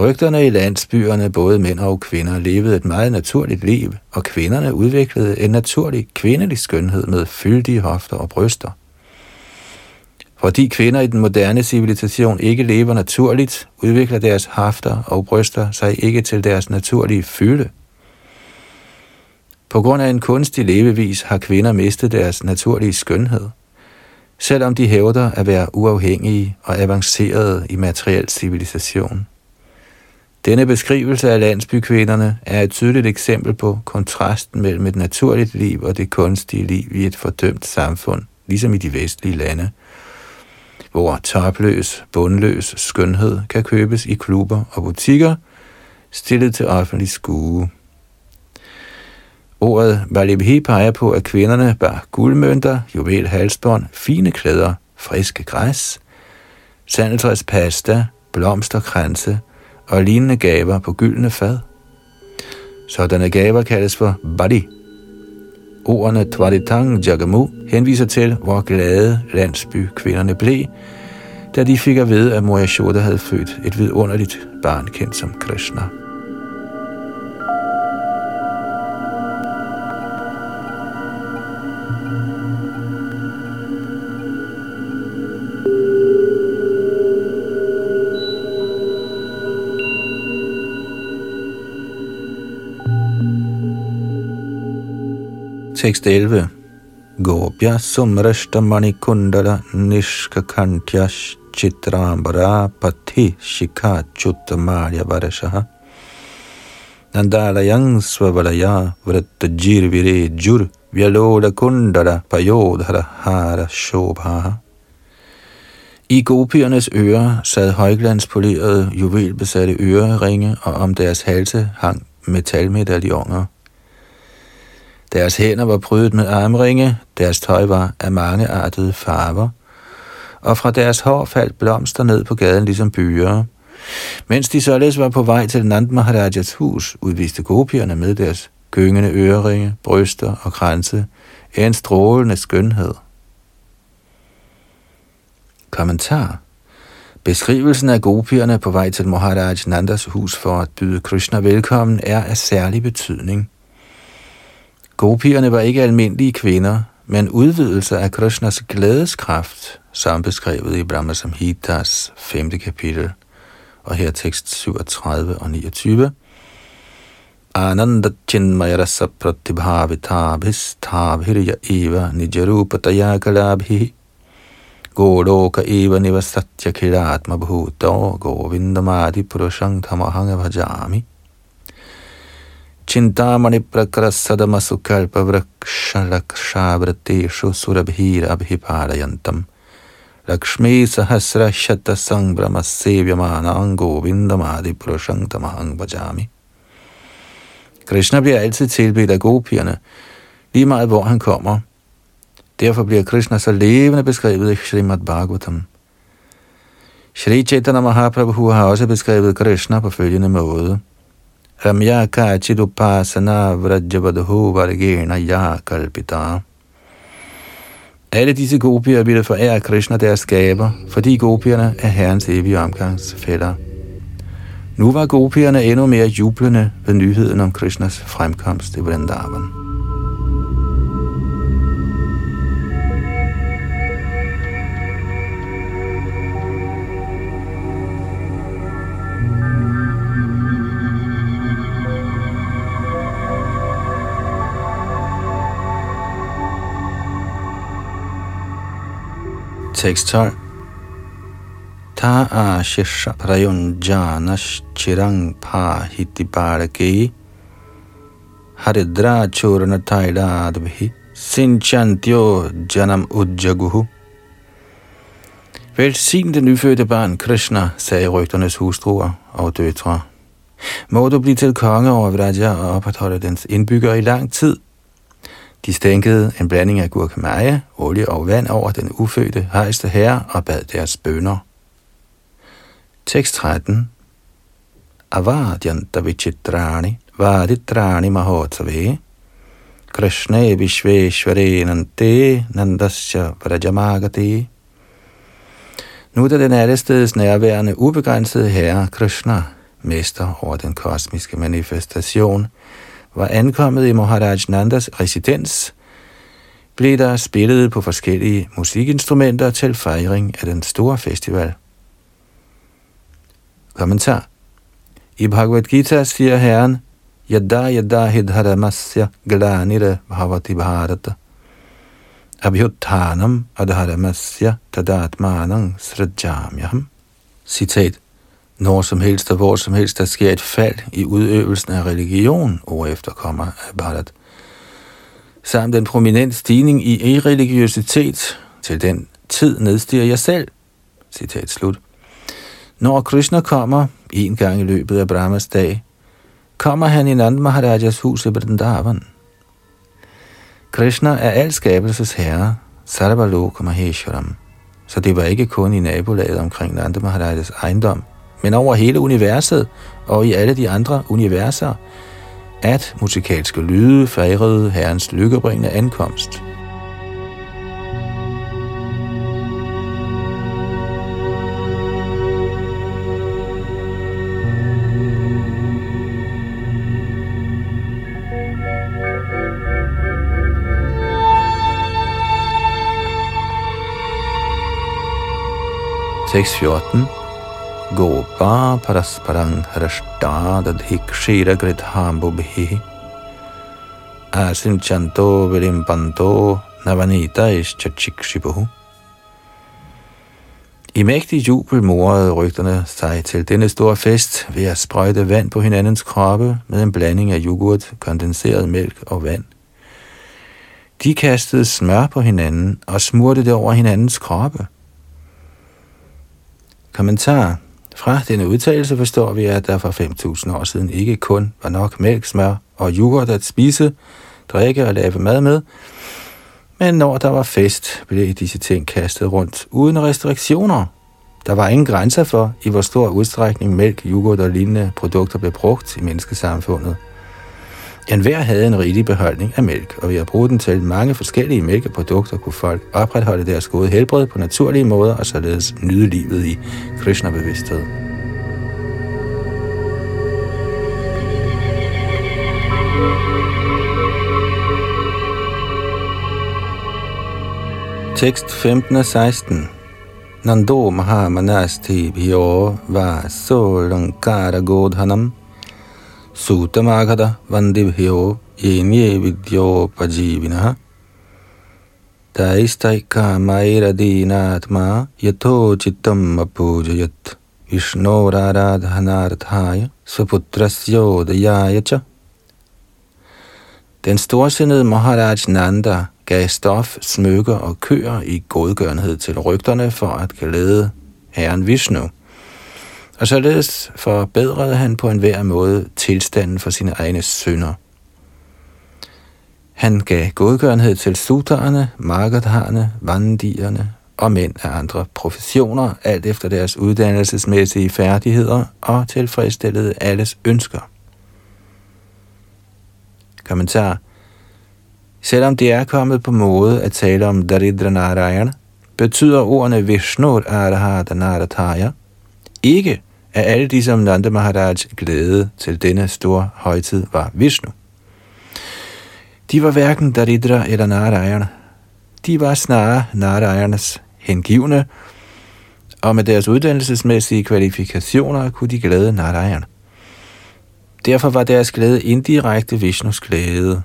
Rygterne i landsbyerne, både mænd og kvinder, levede et meget naturligt liv, og kvinderne udviklede en naturlig kvindelig skønhed med fyldige hofter og bryster. Fordi kvinder i den moderne civilisation ikke lever naturligt, udvikler deres hofter og bryster sig ikke til deres naturlige fylde. På grund af en kunstig levevis har kvinder mistet deres naturlige skønhed, selvom de hævder at være uafhængige og avancerede i materiel civilisation. Denne beskrivelse af landsbykvinderne er et tydeligt eksempel på kontrasten mellem et naturligt liv og det kunstige liv i et fordømt samfund, ligesom i de vestlige lande, hvor topløs, bundløs skønhed kan købes i klubber og butikker, stillet til offentlig skue. Ordet Valibhi peger på, at kvinderne bar guldmønter, juvel halsbånd, fine klæder, friske græs, sandeltræs pasta, blomsterkranse og lignende gaver på gyldne fad. Sådanne gaver kaldes for badi. Ordene Tvaritang Jagamu henviser til, hvor glade landsby kvinderne blev, da de fik at vide, at Moya Yashoda havde født et vidunderligt barn kendt som Krishna. Tekst 11. Gopya sumrashta manikundala nishkakantya chitrambara pati shikha chuttamarya varashaha Nandalayang svavalaya vratta jirvire jur vyaloda kundala payodhara hara shobha i gopiernes ører sad højglanspolerede, juvelbesatte øreringe, og om deres halse hang metalmedaljoner. Deres hænder var prydet med armringe, deres tøj var af mange artede farver, og fra deres hår faldt blomster ned på gaden ligesom byer. Mens de således var på vej til Nand Maharajas hus, udviste gopierne med deres gyngende øreringe, bryster og kranse en strålende skønhed. Kommentar Beskrivelsen af gopierne på vej til Maharaj Nandas hus for at byde Krishna velkommen er af særlig betydning – Gopierne var ikke almindelige kvinder, men udvidelse af Krishnas glædeskraft, som beskrevet i Brahma Samhitas 5. kapitel, og her tekst 37 og 29. Ananda chinmaya rasa pratibhavitabhis tabhirya eva nijarupataya tayakalabhi Goloka eva nivasatya kiratma bhuto govindamadi purushang tamahanga bhajami Chintamani prakrasadama sukalpa vrakshalakshavarateshu surabhira abhiparayantam. Lakshmi sahasra shata sangbrama sevyamana ango vindamadi purushang tamahang bajami. Krishna bliver altid tilbedt af gopierne, lige meget hvor han kommer. Derfor bliver Krishna så levende beskrevet i Srimad Bhagavatam. Shri Chaitanya Mahaprabhu har også beskrevet Krishna på følgende måde – Ramya Kachidupasana Vrajavadhu Vargena Ya Kalpita. Alle disse gopier ville forære Krishna deres skaber, fordi gopierne er herrens evige omgangsfælder. Nu var gopierne endnu mere jublende ved nyheden om Krishnas fremkomst i Vrindavan. Tekst 12. Ta prayon janash chirang pa hitibarake haridra churana tailadabhi sinchantyo janam ujjaguhu. Velsign det nyfødte barn Krishna, sagde rygternes hustruer og døtre. Må du blive til konge over Vraja og opretholde dens indbyggere i lang tid – de stænkede en blanding af gurkemeje, olie og vand over den ufødte hejste herre og bad deres bønder. Tekst 13 Avadyan vichitrani vaditrani mahotsave, Krishna Vishveshware Nante Nandasya Vrajamagati Nu da den allesteds nærværende ubegrænsede herre Krishna, mester over den kosmiske manifestation, var ankommet i Maharaj Nandas residens, blev der spillet på forskellige musikinstrumenter til fejring af den store festival. Kommentar I Bhagavad Gita siger Herren, Yada yada hidharamasya glanire bhavati bharata abhyuttanam adharamasya tadatmanam srajamyaham. Citat når som helst og hvor som helst, der sker et fald i udøvelsen af religion, ord efterkommer af Bharat, samt en prominent stigning i irreligiøsitet, til den tid nedstiger jeg selv. Citat slut. Når Krishna kommer en gang i løbet af Brahmas dag, kommer han i Nand Maharajas hus i Vrindavan. Krishna er al skabelses herre, Sarvaloka Maheshwaram. Så det var ikke kun i nabolaget omkring Nand Maharajas ejendom, men over hele universet og i alle de andre universer, at musikalske lyde fejrede herrens lykkebringende ankomst. Tekst 14. Gopa parasparang harashtadadhikshira gridhambubhi asinchanto vilimpanto navanita ischachikshibuhu. I mægtig jubel morede rygterne sig til denne store fest ved at sprøjte vand på hinandens kroppe med en blanding af yoghurt, kondenseret mælk og vand. De kastede smør på hinanden og smurte det over hinandens kroppe. Kommentar. Fra denne udtalelse forstår vi, at der for 5.000 år siden ikke kun var nok mælk, smør og yoghurt at spise, drikke og lave mad med, men når der var fest, blev disse ting kastet rundt uden restriktioner. Der var ingen grænser for, i hvor stor udstrækning mælk, yoghurt og lignende produkter blev brugt i menneskesamfundet. En hver havde en rigtig beholdning af mælk, og ved at bruge den til mange forskellige mælkeprodukter kunne folk opretholde deres gode helbred på naturlige måder og således nyde livet i Krishna-bevidsthed. Tekst 15 og 16 Nando Mahamanasti Bhyo Va Solankara Godhanam Vandibhyo Yenye Vidyopajivinaha Taistaika Mairadinatma Yato Chittam Apujayat Vishnoraradhanarthaya Svaputrasyo Dayayacha Den storsindede Maharaj Nanda gav stof, smykker og køer i godgørenhed til rygterne for at glæde herren Vishnu – og således forbedrede han på enhver måde tilstanden for sine egne sønder. Han gav godgørenhed til sutarerne, markedharne, vandierne og mænd af andre professioner, alt efter deres uddannelsesmæssige færdigheder og tilfredsstillede alles ønsker. Kommentar Selvom det er kommet på måde at tale om Daridra Narayana, betyder ordene Vishnu Arahadanarathaya ikke, af alle de, som Nanda Maharaj glæde til denne store højtid, var Vishnu. De var hverken Daridra eller Narayana. De var snarere Narayanas hengivne, og med deres uddannelsesmæssige kvalifikationer kunne de glæde Narayana. Derfor var deres glæde indirekte Vishnus glæde.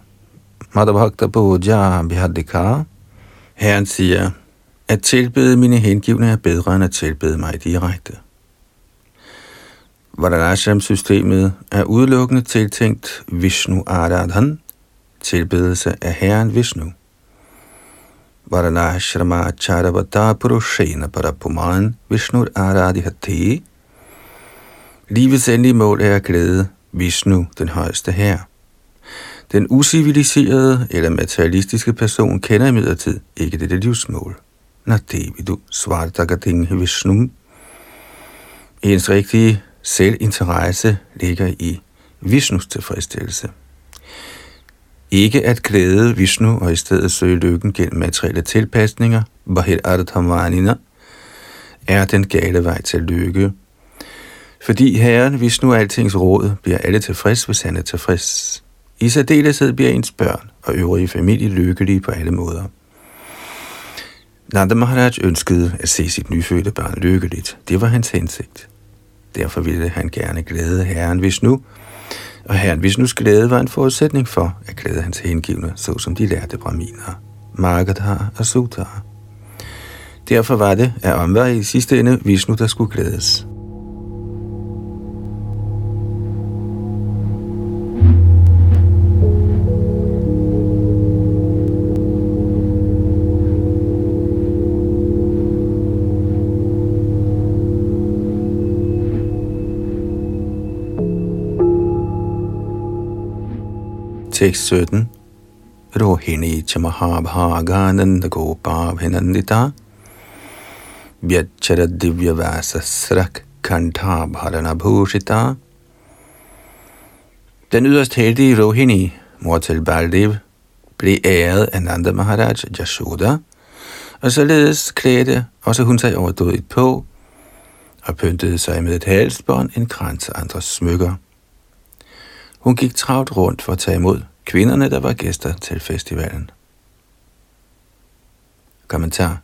Madhavakta Puja Bihadikar. Herren siger, at tilbede mine hengivne er bedre end at tilbede mig direkte. Varanashram-systemet er udelukkende tiltænkt Vishnu Aradhan, tilbedelse af Herren Vishnu. Varanashrama Charavata Purushena Parapuman Vishnu Aradihati. Livets endelige mål er at glæde Vishnu, den højeste herre. Den usiviliserede eller materialistiske person kender imidlertid ikke dette livsmål. Nadevidu Svartagating Vishnu. Ens rigtige Selvinteresse ligger i Vishnus tilfredsstillelse. Ikke at glæde Vishnu og i stedet søge lykken gennem materielle tilpasninger, Bahir Ardhamanina, er den gale vej til lykke. Fordi Herren Vishnu er altings råd, bliver alle tilfreds, hvis han er tilfreds. I særdeleshed bliver ens børn og øvrige familie lykkelige på alle måder. Nanda Maharaj ønskede at se sit nyfødte barn lykkeligt. Det var hans hensigt. Derfor ville han gerne glæde Herren Vishnu, og Herren Vishnus glæde var en forudsætning for at glæde hans hengivne, såsom de lærte braminer, Magadha og Sudhar. Derfor var det at omvej i sidste ende Vishnu, der skulle glædes. Tekst 17. Rohini Chamahabhagananda Gopabhinandita Vyachara Divyavasa Srak Kantha Bharana Bhushita Den yderst heldige Rohini, mor til Baldev, blev æret af Nanda Maharaj Yashoda, og således klædte også hun sig overdådigt på, og pyntede sig med et halsbånd, en krans og andre smykker. Hun gik travlt rundt for at tage imod kvinderne, der var gæster til festivalen. Kommentar.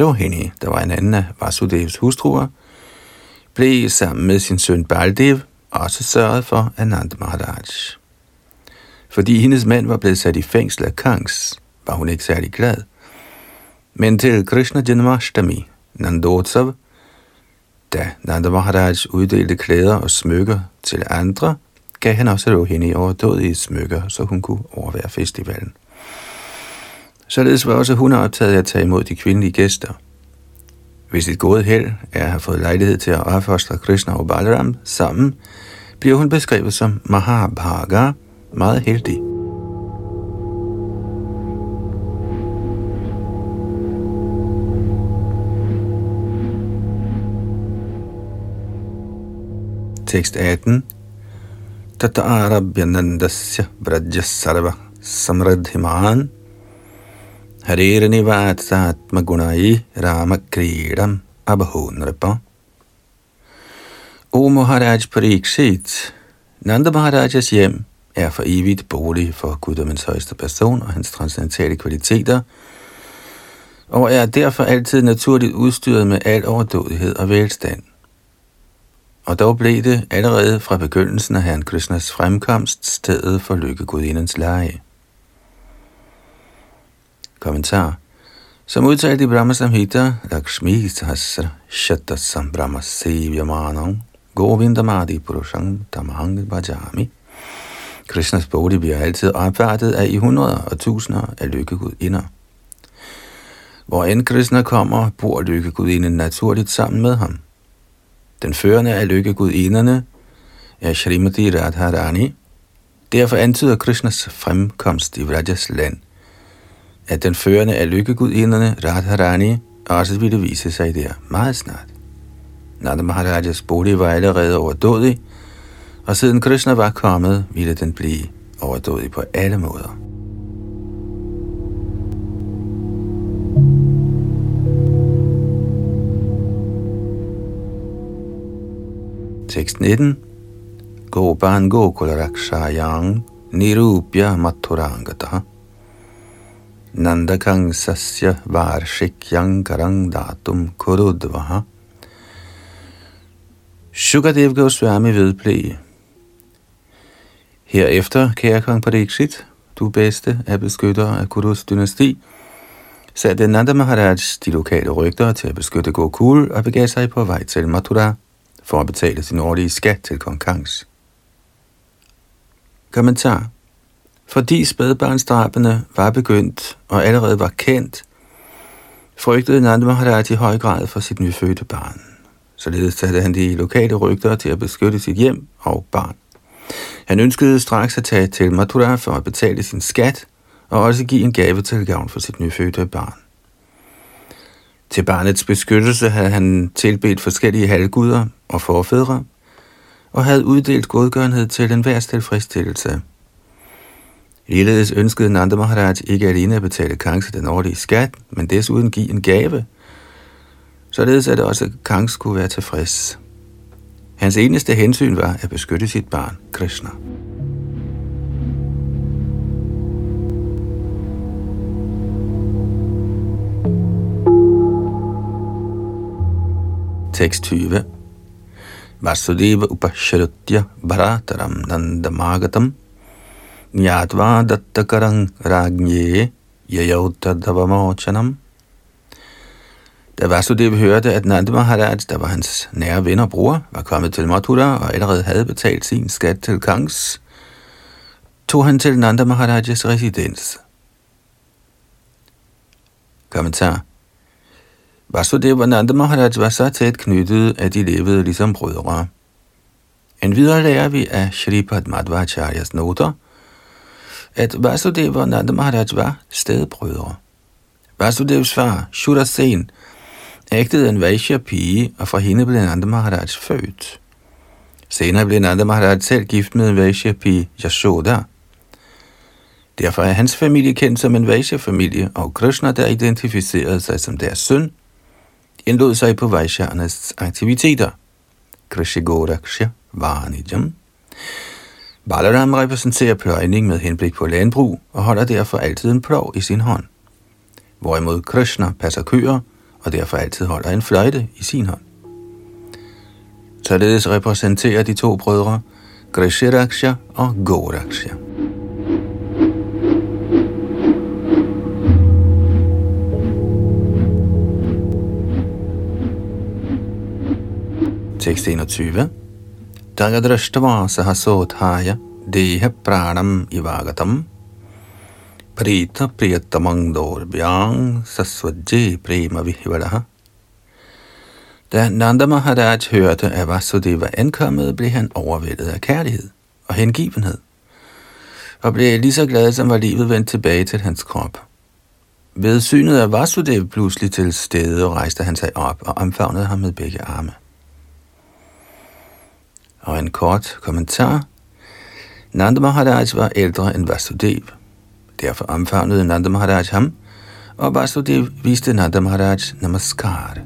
Rohini, der var en anden af Vasudevs hustruer, blev sammen med sin søn Baldev også sørget for Anand Maharaj. Fordi hendes mand var blevet sat i fængsel af Kangs, var hun ikke særlig glad. Men til Krishna Janmashtami, Nandotsav, da Nanda Maharaj uddelte klæder og smykker til andre, gav han også Rohini overdådige smykker, så hun kunne overvære festivalen. Således var også hun optaget af at tage imod de kvindelige gæster. Hvis et gode held er at have fået lejlighed til at opfostre Krishna og Balaram sammen, bliver hun beskrevet som Mahabhaga, meget heldig. Tekst 18 Tata Arabhyanandasya Vrajasarva Samradhiman Harir Nivatsatma Gunai Rama Kridam Abhunrapa O Maharaj Parikshit, Nanda Maharajas hjem er for evigt bolig for guddommens højeste person og hans transcendentale kvaliteter, og er derfor altid naturligt udstyret med al overdådighed og velstand. Og dog blev det allerede fra begyndelsen af Herren Krishnas fremkomst stedet for lykkegudindens leje. Kommentar Som udtalt i Brahma Samhita, Lakshmi Sahasra Shatasam Brahma Sevyamanam Govindamadi Purusham Tamang Bhajami Krishnas bolig bliver altid opvartet af i hundreder og tusinder af lykkegudinder. Hvor end Krishna kommer, bor lykkegudinden naturligt sammen med ham. Den førende af lykkegudinderne er Shrimati Radharani. Derfor antyder Krishnas fremkomst i Vrajas land, at den førende af lykkegudinderne, Radharani, også ville vise sig der meget snart. Nanda Maharajas bolig var allerede overdådig, og siden Krishna var kommet, ville den blive overdådig på alle måder. Tekst 19 Gopan Gokularakshayang Nirupya Maturangata Nandakang Sasya Varshikyang Karang Datum Kurudvaha. Sukadev Goswami vedblev Herefter, kære kong Pariksit, du bedste af beskytter af Kurus dynasti, satte Nanda Maharaj de lokale rygter til at beskytte Gokul og begav sig på vej til Mathura for at betale sin årlige skat til kong Kangs. Kommentar Fordi spædbarnsdrabene var begyndt og allerede var kendt, frygtede Nanda Maharaj i høj grad for sit nyfødte barn. Således satte han de lokale rygter til at beskytte sit hjem og barn. Han ønskede straks at tage til Mathura for at betale sin skat og også give en gave til gavn for sit nyfødte barn. Til barnets beskyttelse havde han tilbedt forskellige halvguder og forfædre, og havde uddelt godgørenhed til den værste tilfredsstillelse. Ligeledes ønskede Nanda Maharaj ikke alene at betale Kangs den årlige skat, men desuden give en gave, således at også Kangs kunne være tilfreds. Hans eneste hensyn var at beskytte sit barn, Krishna. Tekst 20 Vasudeva upashrutya bharataram nandamagatam nyatva Dattakaram ragnye yayautadavamochanam da Vasudev hørte, at Nanda Maharaj, der var hans nære ven og bror, var kommet til Mathura og allerede havde betalt sin skat til Kangs, tog han til Nanda Maharajas residens. Kommentar. Vasudeva Nanda Maharaj var så tæt knyttet, at de levede ligesom brødre. En videre lærer vi af Shri Padmadvacharyas noter, at Vasudeva Nanda Maharaj var stedbrødre. Vasudevs far, Shurasen, ægtede en Vaishya pige, og fra hende blev Nanda Maharaj født. Senere blev Nanda Maharaj selv gift med en Vaishya pige, Yashoda. Derfor er hans familie kendt som en Vaishya-familie, og Krishna, der identificerede sig som deres søn, indlod sig på Vaishyaernes aktiviteter. Krishigoraksha Varanijam. Balaram repræsenterer pløjning med henblik på landbrug og holder derfor altid en plov i sin hånd. Hvorimod Krishna passer køer og derfor altid holder en fløjte i sin hånd. Således repræsenterer de to brødre Grishiraksha og Goraksha. Tekst 21. Dagadrashtava sahasothaya deha pranam ivagatam prita priyatamang dorbhyang sasvajje prema vihvadaha da Nanda Maharaj hørte, at Vasudeva var ankommet, blev han overvældet af kærlighed og hengivenhed, og blev lige så glad, som var livet vendt tilbage til hans krop. Ved synet af Vasudeva pludselig til stede, rejste han sig op og omfavnede ham med begge arme. Og en kort kommentar. Nanda Maharaj var ældre end Vasudev. Derfor omfavnede Nanda Maharaj ham, og Vasudev viste Nanda Maharaj namaskar.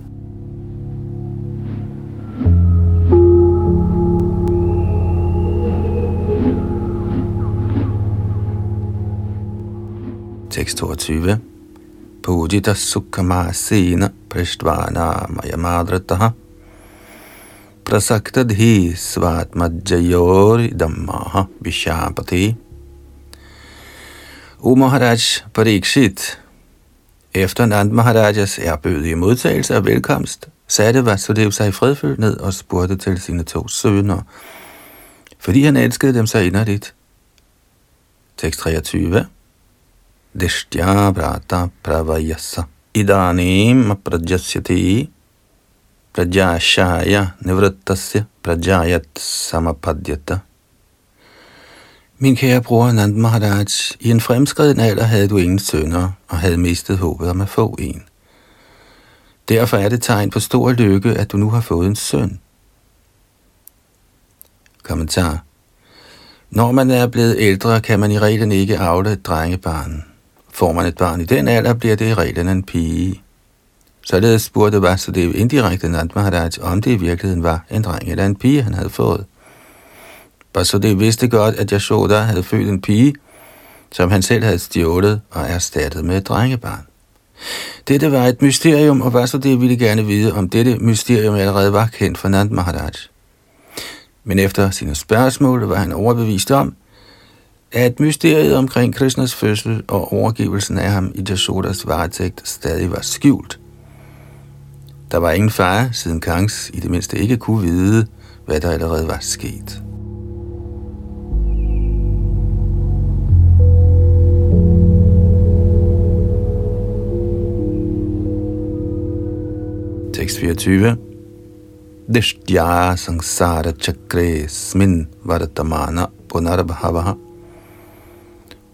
Tekst 22. Pujita sukhamasena prishtvana mayamadrataha Madrataha svatmajayori dhammaha vishapati. O Maharaj Parikshit, efter Nand Maharajas erbødige modtagelse og velkomst, satte Vasudev sig fredfyldt ned og spurgte til sine to sønner, fordi han elskede dem så inderligt. Tekst 23 Dishtya brata pravayasa idanim prajasyati prajashaya निवृत्तस्य prajayat samapadyata. Min kære bror Nand Maharaj, i en fremskreden alder havde du ingen sønner og havde mistet håbet om at få en. Derfor er det tegn på stor lykke, at du nu har fået en søn. Kommentar. Når man er blevet ældre, kan man i reglen ikke afle et drengebarn. Får man et barn i den alder, bliver det i reglen en pige. Således spurgte Vasudev indirekte Nand Maharaj, om det i virkeligheden var en dreng eller en pige, han havde fået. Vasudev vidste godt, at Yashoda havde født en pige, som han selv havde stjålet og erstattet med et drengebarn. Dette var et mysterium, og Vasudev ville gerne vide, om dette mysterium allerede var kendt for Nand Maharaj. Men efter sine spørgsmål var han overbevist om, at mysteriet omkring Krishnas fødsel og overgivelsen af ham i Jashodas varetægt stadig var skjult. Der var ingen fare, siden Kangs i det mindste ikke kunne vide, hvad der allerede var sket. Tekst 24. Dishtya sangsara chakre smin vartamana punarbhavaha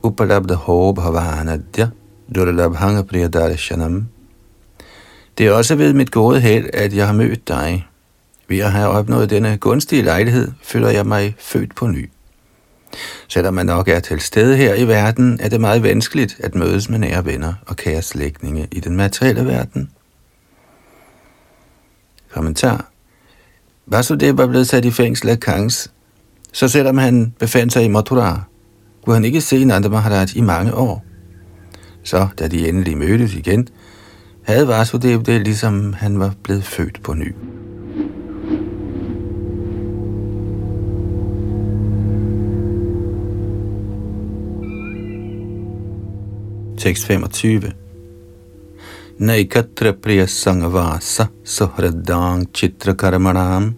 upadabda ho bhavanadya durlabhanga priyadarshanam. Det er også ved mit gode held, at jeg har mødt dig. Ved at have opnået denne gunstige lejlighed, føler jeg mig født på ny. Selvom man nok er til stede her i verden, er det meget vanskeligt at mødes med nære venner og kære slægtninge i den materielle verden. Kommentar. Vasudev var blevet sat i fængsel af Kangs, så selvom han befandt sig i Mathura, kunne han ikke se Nanda Maharaj i mange år. Så da de endelig mødtes igen, havde Vasudev det, ligesom han var blevet født på ny. Tekst 25 Naikatra priya sangvasa suhradang chitra karmanam.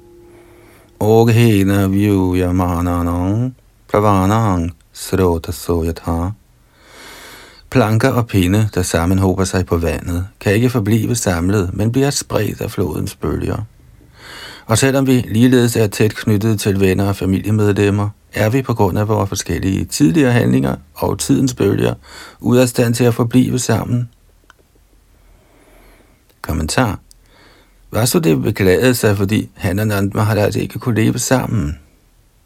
Oghena vyuyamananang pravanang srota soyatha. Planker og pinde, der sammenhober sig på vandet, kan ikke forblive samlet, men bliver spredt af flodens bølger. Og selvom vi ligeledes er tæt knyttet til venner og familiemedlemmer, er vi på grund af vores forskellige tidligere handlinger og tidens bølger ude af stand til at forblive sammen. Kommentar. det beklagede sig, fordi han og Nandma har altså ikke kunne leve sammen.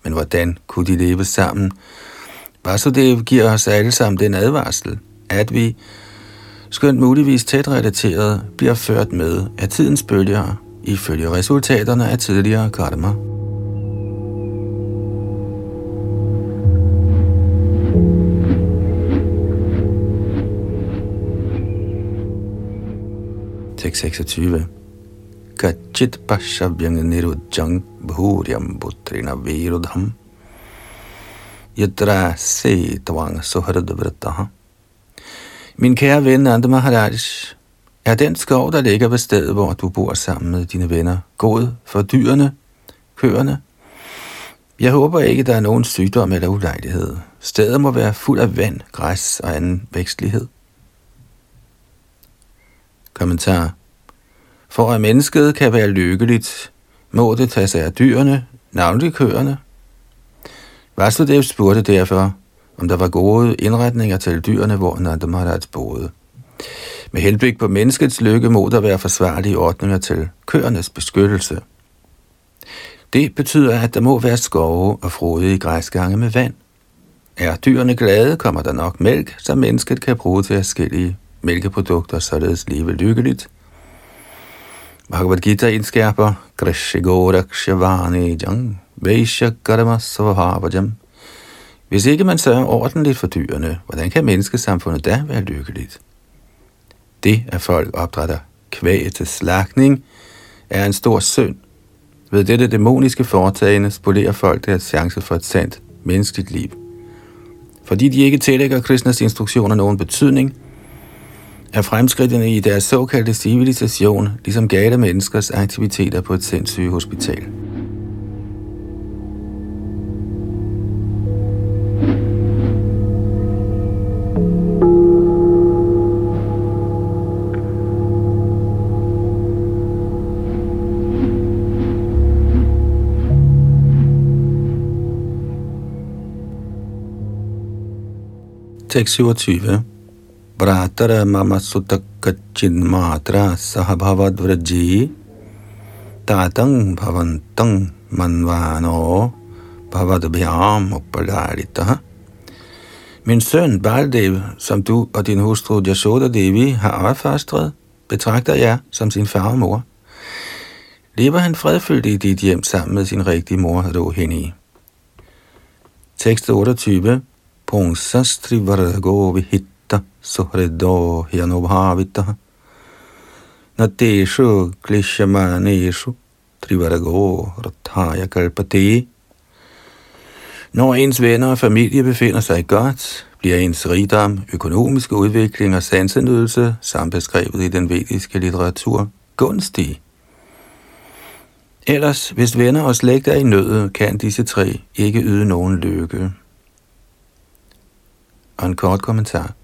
Men hvordan kunne de leve sammen? Vasudev giver os alle sammen den advarsel, at vi, skønt muligvis tæt relateret, bliver ført med af tidens bølger ifølge resultaterne af tidligere karma. Tekst 26 Kachit pashavyang nirujjang bhuryam putrina virudham. Yadra se tvang suhradvrataha min kære ven Nanda Maharaj, er den skov, der ligger ved stedet, hvor du bor sammen med dine venner, god for dyrene, køerne? Jeg håber ikke, der er nogen sygdom eller ulejlighed. Stedet må være fuld af vand, græs og anden vækstlighed. Kommentar. For at mennesket kan være lykkeligt, må det tage sig af dyrene, navnlig køerne. Vasudev spurgte derfor, om der var gode indretninger til dyrene, hvor Nanda Maharaj boede. Med henblik på menneskets lykke må der være forsvarlige ordninger til køernes beskyttelse. Det betyder, at der må være skove og frodige græsgange med vand. Er dyrene glade, kommer der nok mælk, som mennesket kan bruge til forskellige mælkeprodukter, således leve lykkeligt. Bhagavad Gita indskærper, Krishigorakshivani jang, Vaishya karma svabhavajam. Hvis ikke man sørger ordentligt for dyrene, hvordan kan menneskesamfundet da være lykkeligt? Det, at folk opdrætter kvæg til slagtning, er en stor synd. Ved dette dæmoniske foretagende spolerer folk deres chance for et sandt menneskeligt liv. Fordi de ikke tillægger Krishnas instruktioner nogen betydning, er fremskridtene i deres såkaldte civilisation ligesom gale menneskers aktiviteter på et sindssyge hospital. 26. Bratara mama sutakachin matra sahabhavad vraji tatang bhavantang manvano bhavadabhyam upadaritaha. Min søn Baldev, som du og din hustru Yashoda Devi har opfostret, betragter jeg som sin far og mor. Lever han fredfyldt i dit hjem sammen med sin rigtige mor, Rohini? Tekst 28 Ponsastri Vargo Vihitta Suhrido Hyanobhavita Nateshu Klishamaneshu Trivargo Rathaya Kalpate. Når ens venner og familie befinder sig godt, bliver ens rigdom, økonomiske udvikling og sansenydelse, samt beskrevet i den vediske litteratur, gunstige. Ellers, hvis venner og slægt er i nød, kan disse tre ikke yde nogen lykke og en kort kommentar.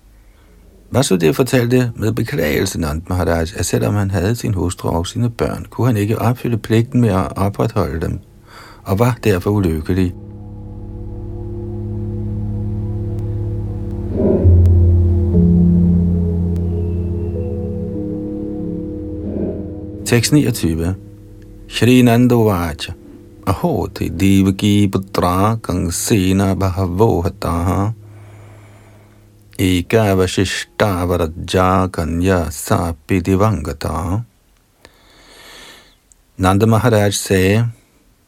Vasudev fortalte med beklagelse Nand Maharaj, at selvom han havde sin hustru og sine børn, kunne han ikke opfylde pligten med at opretholde dem, og var derfor ulykkelig. Tekst 29 Shri Nandovacha Ahoti Devaki Putra Gangsena Bahavohataha Eka Vashishta Varaja Kanya Divangata. Nanda Maharaj sagde,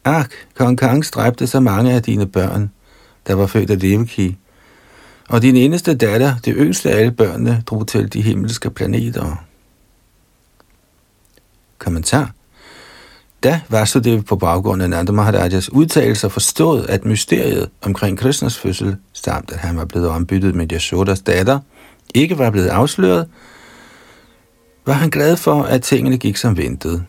Ak, kong Kang stræbte så mange af dine børn, der var født af Devaki, og din eneste datter, det yngste af alle børnene, drog til de himmelske planeter. Kommentar da Vasudev på baggrund af Nanda Maharajas udtalelser forstod, at mysteriet omkring Krishnas fødsel, samt at han var blevet ombyttet med Yashodas datter, ikke var blevet afsløret, var han glad for, at tingene gik som ventet.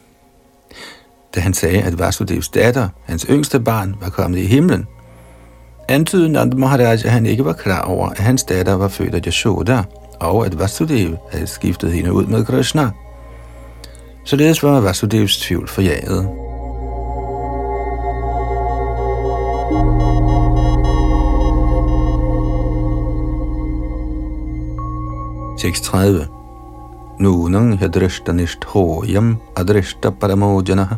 Da han sagde, at Vasudevs datter, hans yngste barn, var kommet i himlen, antydede Nanda Maharaj, at han ikke var klar over, at hans datter var født af Yashoda, og at Vasudev havde skiftet hende ud med Krishna. Således var Vasudevs tvivl forjaget. Tekst 30. Nunang hadrishta nishthhoyam adrishta paramojanah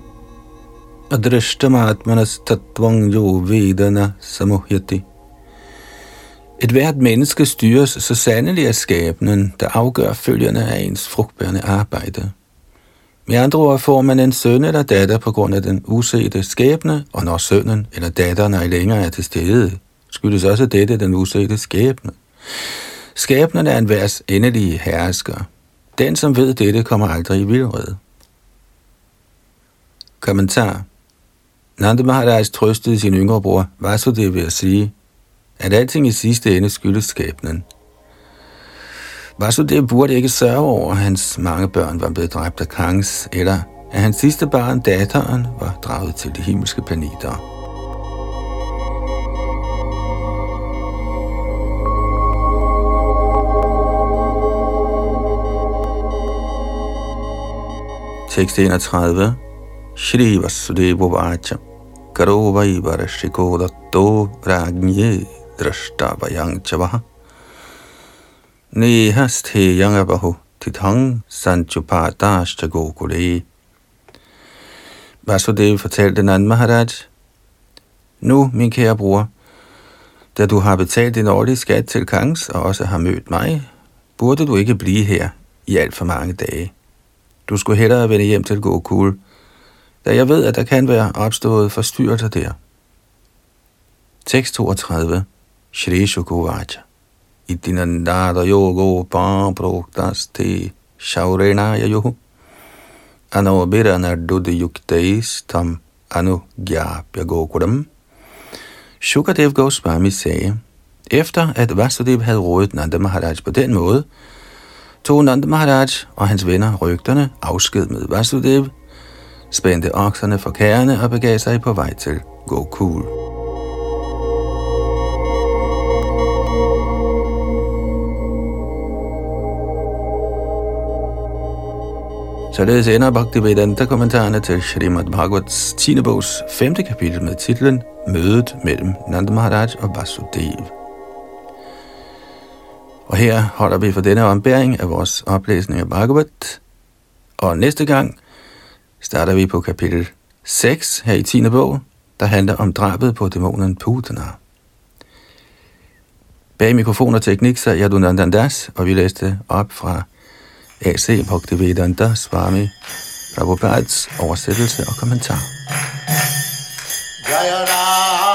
adrishtamatmanastattvang jo vedana samuhyati. Et hvert menneske styres så sandelig af skæbnen, der afgør følgerne af ens frugtbærende arbejde. Med andre ord får man en søn eller datter på grund af den usete skæbne, og når sønnen eller datteren er længere er til stede, skyldes også dette den usete skæbne. Skæbnen er en værs endelige hersker. Den, som ved dette, kommer aldrig i vildred. Kommentar Nanda Maharaj trøstede sin yngre bror Vasudev ved at sige, at alting i sidste ende skyldes skæbnen. Vasudev burde ikke sørge over, at hans mange børn var blevet dræbt af Kangs, eller at hans sidste barn, datteren, var draget til de himmelske planeter. Tekst 31. Shri Vasudeva Vacha Karo Vaivarashiko Datto Ragnye Drashtavayang Chavaha Ni Nehaste Yangabahu Tithang Sanchupatashta Gokule Vasudev fortalte Nand Maharaj, Nu, min kære bror, da du har betalt din årlige skat til Kangs og også har mødt mig, burde du ikke blive her i alt for mange dage. Du skulle hellere vende hjem til Gokul, da jeg ved, at der kan være opstået forstyrrelser der. Tekst 32 Shri Shukuvacha Itinandada yogo pamproktas te anobirana yuktais tam anugyapya gokuram Shukadev Goswami sagde, efter at Vasudev havde rådet Nanda Maharaj på den måde, tog Nanda Maharaj og hans venner rygterne afsked med Vasudev, spændte okserne for kærne og begav sig på vej til Gokul. Således ender Bhaktivedanta kommentarerne til Srimad Bhagavats 10. bogs 5. kapitel med titlen Mødet mellem Nanda Maharaj og Vasudev. Og her holder vi for denne ombæring af vores oplæsning af Bhagavat. Og næste gang starter vi på kapitel 6 her i 10. bog, der handler om drabet på dæmonen Putana. Bag mikrofon og teknik sad Yadunandan Das, og vi læste op fra A.C. Bhaktivedanta Swami Prabhupads oversættelse og kommentar. Jaya Ram.